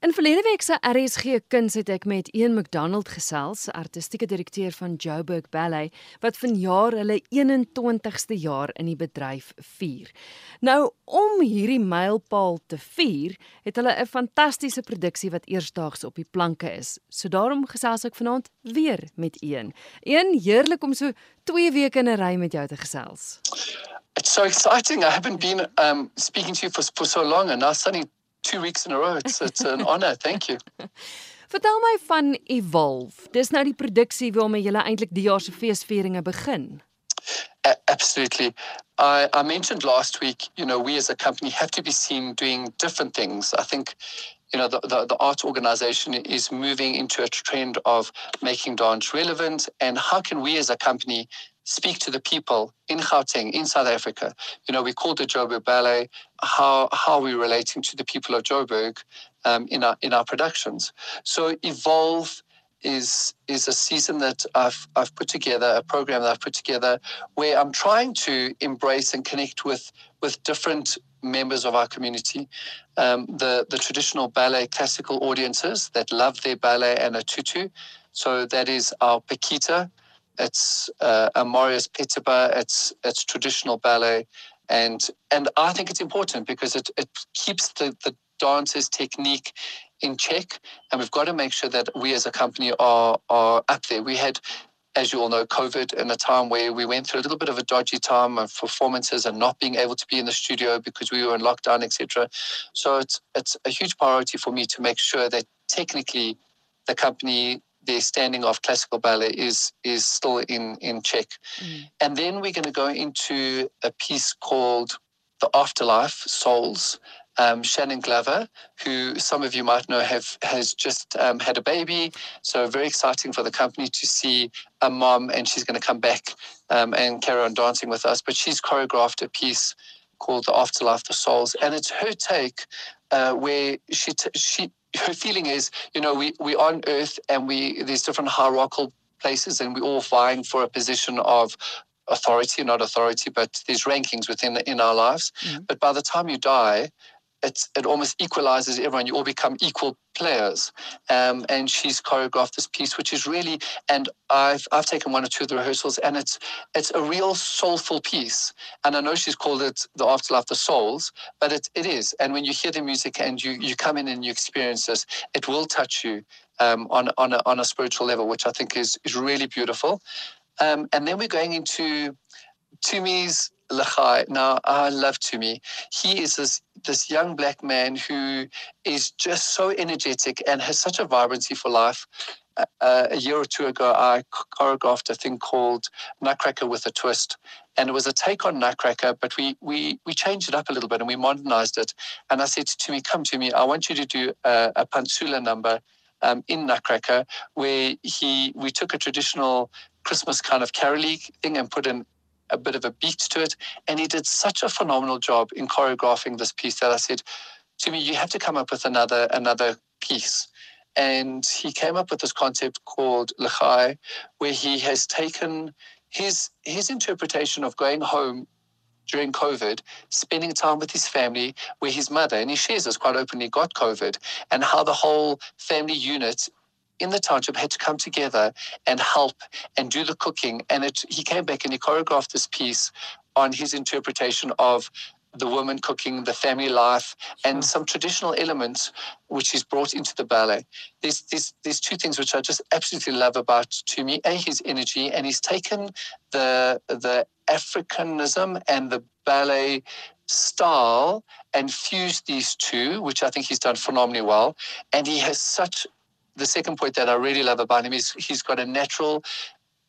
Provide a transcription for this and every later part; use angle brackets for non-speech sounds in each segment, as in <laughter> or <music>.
In verlede week se RSG Kuns het ek met Ian McDonald gesels, artistieke direkteur van Joburg Ballet, wat vanjaar hulle 21ste jaar in die bedryf vier. Nou om hierdie mylpaal te vier, het hulle 'n fantastiese produksie wat eersdaags op die planke is. So daarom gesels ek vanaand weer met Ian. Een heerlik om so 2 weke in 'n ry met jou te gesels. It's so exciting. I haven't been um, speaking to you for, for so long and now suddenly two weeks in a row. It's, it's an honor. Thank you. <laughs> Vertel my van Evolve. Dis nou die produksie waarmee jy eintlik die jaar se feesvieringe begin. Uh, absolutely. I, I mentioned last week, you know, we as a company have to be seen doing different things. I think you know, the, the, the, arts organization is moving into a trend of making dance relevant. And how can we as a company speak to the people in Gauteng, in South Africa. You know, we called the Joburg Ballet. How how are we relating to the people of Joburg um, in our in our productions? So evolve is is a season that I've I've put together, a program that I've put together where I'm trying to embrace and connect with with different members of our community, um, the the traditional ballet classical audiences that love their ballet and a tutu. So that is our Paquita, it's uh, a Marius Petipa. It's it's traditional ballet, and and I think it's important because it it keeps the the dancer's technique in check, and we've got to make sure that we as a company are are up there. We had. As you all know, COVID in a time where we went through a little bit of a dodgy time of performances and not being able to be in the studio because we were in lockdown, etc. So it's it's a huge priority for me to make sure that technically the company their standing of classical ballet is is still in in check. Mm. And then we're going to go into a piece called The Afterlife Souls. Um, Shannon Glover, who some of you might know, have has just um, had a baby. So very exciting for the company to see a mom, and she's going to come back um, and carry on dancing with us. But she's choreographed a piece called The Afterlife, The Souls, and it's her take uh, where she t- she her feeling is, you know, we we on Earth and we there's different hierarchical places, and we're all vying for a position of authority, not authority, but there's rankings within in our lives. Mm-hmm. But by the time you die, it's, it almost equalizes everyone. You all become equal players. Um, and she's choreographed this piece, which is really, and I've, I've taken one or two of the rehearsals, and it's, it's a real soulful piece. And I know she's called it The Afterlife, The Souls, but it, it is. And when you hear the music and you, you come in and you experience this, it will touch you um, on, on, a, on a spiritual level, which I think is, is really beautiful. Um, and then we're going into Tumi's Lachai. Now, I love Tumi. He is this, this young black man who is just so energetic and has such a vibrancy for life. Uh, a year or two ago, I choreographed a thing called Nutcracker with a Twist. And it was a take on Nutcracker, but we, we, we changed it up a little bit and we modernized it. And I said to Tumi, come to me, I want you to do a, a Pantsula number um, in Nutcracker where he we took a traditional Christmas kind of caroling thing and put in a bit of a beat to it. And he did such a phenomenal job in choreographing this piece that I said, to me, you have to come up with another another piece. And he came up with this concept called Lechai, where he has taken his his interpretation of going home during COVID, spending time with his family, where his mother, and he shares this quite openly, got COVID, and how the whole family unit in the township had to come together and help and do the cooking. And it, he came back and he choreographed this piece on his interpretation of the woman cooking, the family life, and some traditional elements which he's brought into the ballet. There's, there's, there's two things which I just absolutely love about Tumi. A, his energy, and he's taken the, the Africanism and the ballet style and fused these two, which I think he's done phenomenally well. And he has such the second point that I really love about him is he's got a natural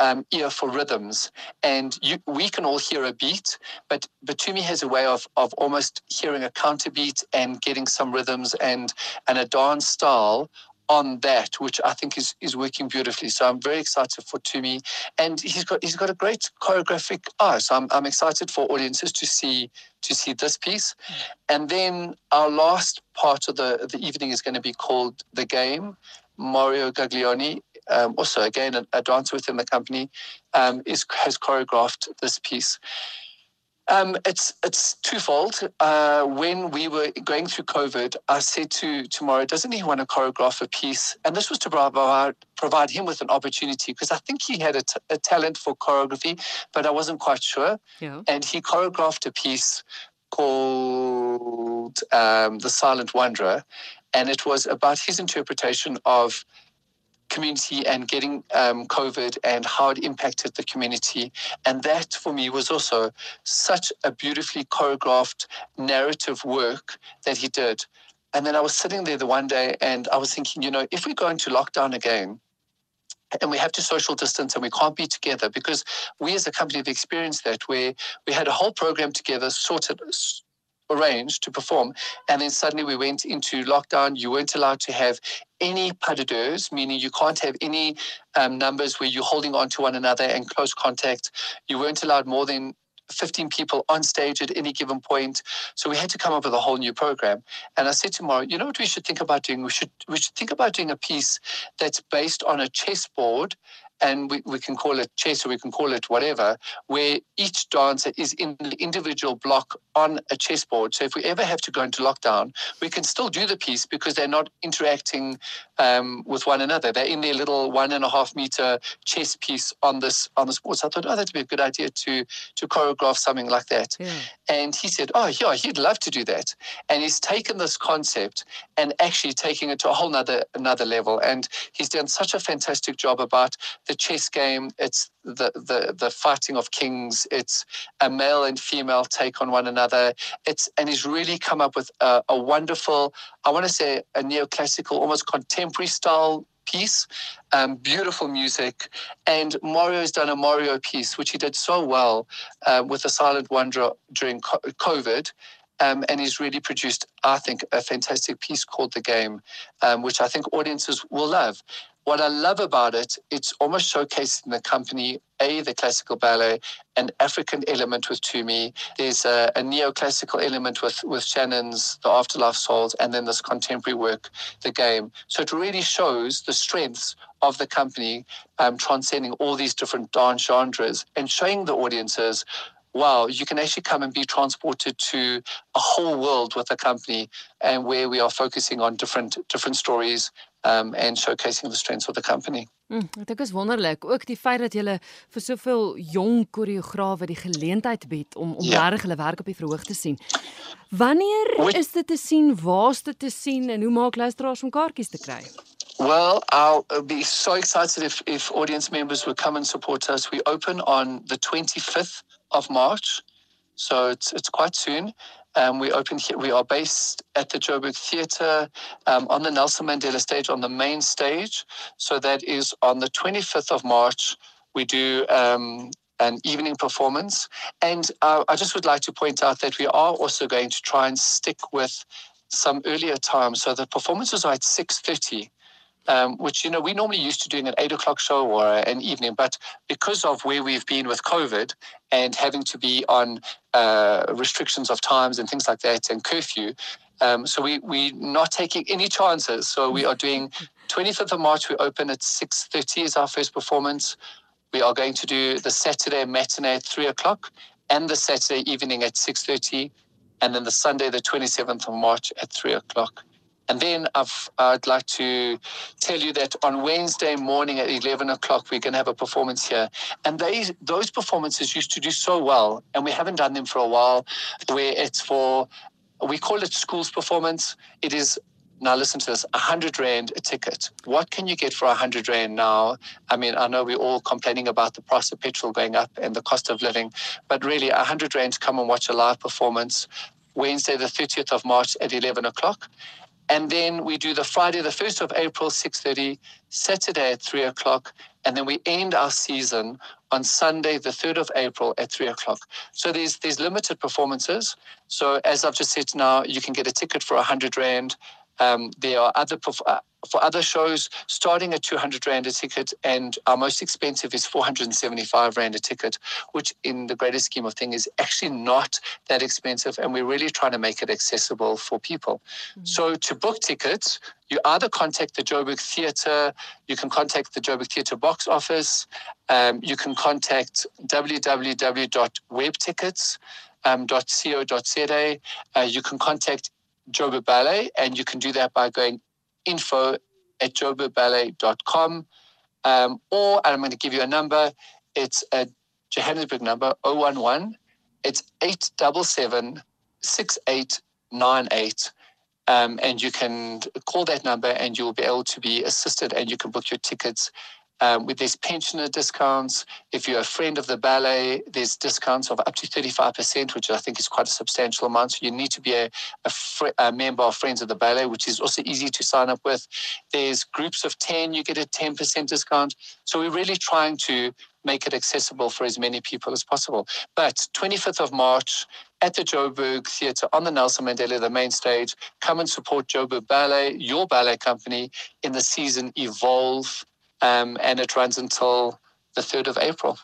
um, ear for rhythms, and you, we can all hear a beat, but Batumi has a way of of almost hearing a counterbeat and getting some rhythms and and a dance style on that, which I think is is working beautifully. So I'm very excited for Tumi, and he's got he's got a great choreographic eye. So I'm I'm excited for audiences to see to see this piece, and then our last part of the the evening is going to be called the game, Mario Gaglioni, um, also again a, a, dancer within the company, um, is, has choreographed this piece. Um, it's it's twofold. Uh, when we were going through COVID, I said to tomorrow, doesn't he want to choreograph a piece? And this was to provide provide him with an opportunity because I think he had a, t- a talent for choreography, but I wasn't quite sure. Yeah. And he choreographed a piece called um, "The Silent Wanderer," and it was about his interpretation of community and getting um, COVID and how it impacted the community. And that for me was also such a beautifully choreographed narrative work that he did. And then I was sitting there the one day and I was thinking, you know, if we go into lockdown again, and we have to social distance and we can't be together because we as a company have experienced that where we had a whole program together sorted arranged to perform. And then suddenly we went into lockdown. You weren't allowed to have any pas de deux, meaning you can't have any um, numbers where you're holding on to one another and close contact. You weren't allowed more than 15 people on stage at any given point. So we had to come up with a whole new program. And I said to Mario, you know what we should think about doing? We should we should think about doing a piece that's based on a chessboard and we, we can call it chess or we can call it whatever, where each dancer is in the individual block on a chessboard. So if we ever have to go into lockdown, we can still do the piece because they're not interacting um, with one another. They're in their little one and a half meter chess piece on this on the board. So I thought, oh, that'd be a good idea to to choreograph something like that. Yeah. And he said, oh, yeah, he'd love to do that. And he's taken this concept and actually taking it to a whole nother another level. And he's done such a fantastic job about the chess game. It's the the the fighting of kings. It's a male and female take on one another. It's and he's really come up with a, a wonderful, I want to say, a neoclassical, almost contemporary style piece. Um, beautiful music, and Mario's done a Mario piece, which he did so well uh, with the Silent Wanderer during COVID. Um, and he's really produced, I think, a fantastic piece called The Game, um, which I think audiences will love. What I love about it, it's almost showcasing the company, A, the classical ballet, an African element with Tumi. There's a, a neoclassical element with, with Shannon's The Afterlife Souls, and then this contemporary work, The Game. So it really shows the strengths of the company um, transcending all these different dance genres and showing the audiences wow, you can actually come and be transported to a whole world with a company and where we are focusing on different different stories um, and showcasing the strengths of the company. Mm, ek dink is wonderlik ook die feit dat jy vir soveel jong koreograwe die geleentheid bied om om ja. reg hulle werk op die verhoog te sien. Wanneer Which, is dit te sien? Waar's dit te sien en hoe maak luisteraars om kaartjies te kry? Well, I'll be so excited if, if audience members would come and support us. We open on the 25th of March, so it's, it's quite soon. Um, we open here. We are based at the Joburg Theatre um, on the Nelson Mandela stage, on the main stage. So that is on the 25th of March. We do um, an evening performance, and uh, I just would like to point out that we are also going to try and stick with some earlier times. So the performances are at 6:30 um, which you know we normally used to doing an eight o'clock show or an evening, but because of where we've been with COVID and having to be on uh, restrictions of times and things like that and curfew, um, so we we're not taking any chances. So we are doing <laughs> 25th of March. We open at 6:30 is our first performance. We are going to do the Saturday matinee at three o'clock and the Saturday evening at 6:30, and then the Sunday, the 27th of March at three o'clock. And then I've, I'd like to tell you that on Wednesday morning at 11 o'clock, we're going to have a performance here. And they, those performances used to do so well, and we haven't done them for a while, where it's for, we call it schools performance. It is now listen to this 100 rand a ticket what can you get for 100 rand now i mean i know we're all complaining about the price of petrol going up and the cost of living but really 100 rand to come and watch a live performance wednesday the 30th of march at 11 o'clock and then we do the Friday, the 1st of April, 6.30, Saturday at 3 o'clock, and then we end our season on Sunday, the 3rd of April at 3 o'clock. So there's, there's limited performances. So as I've just said now, you can get a ticket for 100 Rand. Um, there are other uh, for other shows starting at 200 rand a ticket and our most expensive is 475 rand a ticket which in the greater scheme of things is actually not that expensive and we're really trying to make it accessible for people mm-hmm. so to book tickets you either contact the Joburg Theatre, you can contact the Joburg Theatre box office, um, you can contact www.webtickets.co.za. um, .co.za. Uh, you can contact Joburg Ballet, and you can do that by going info at joburgballet.com. Um, or I'm going to give you a number. It's a Johannesburg number 011. It's 877 6898. Um, and you can call that number and you'll be able to be assisted and you can book your tickets um, with these pensioner discounts. If you're a friend of the ballet, there's discounts of up to 35%, which I think is quite a substantial amount. So you need to be a, a, fr- a, member of Friends of the Ballet, which is also easy to sign up with. There's groups of 10, you get a 10% discount. So we're really trying to make it accessible for as many people as possible. But 25th of March at the Joburg Theatre on the Nelson Mandela, the main stage, come and support Joburg Ballet, your ballet company, in the season Evolve um, and it runs until the 3rd of April.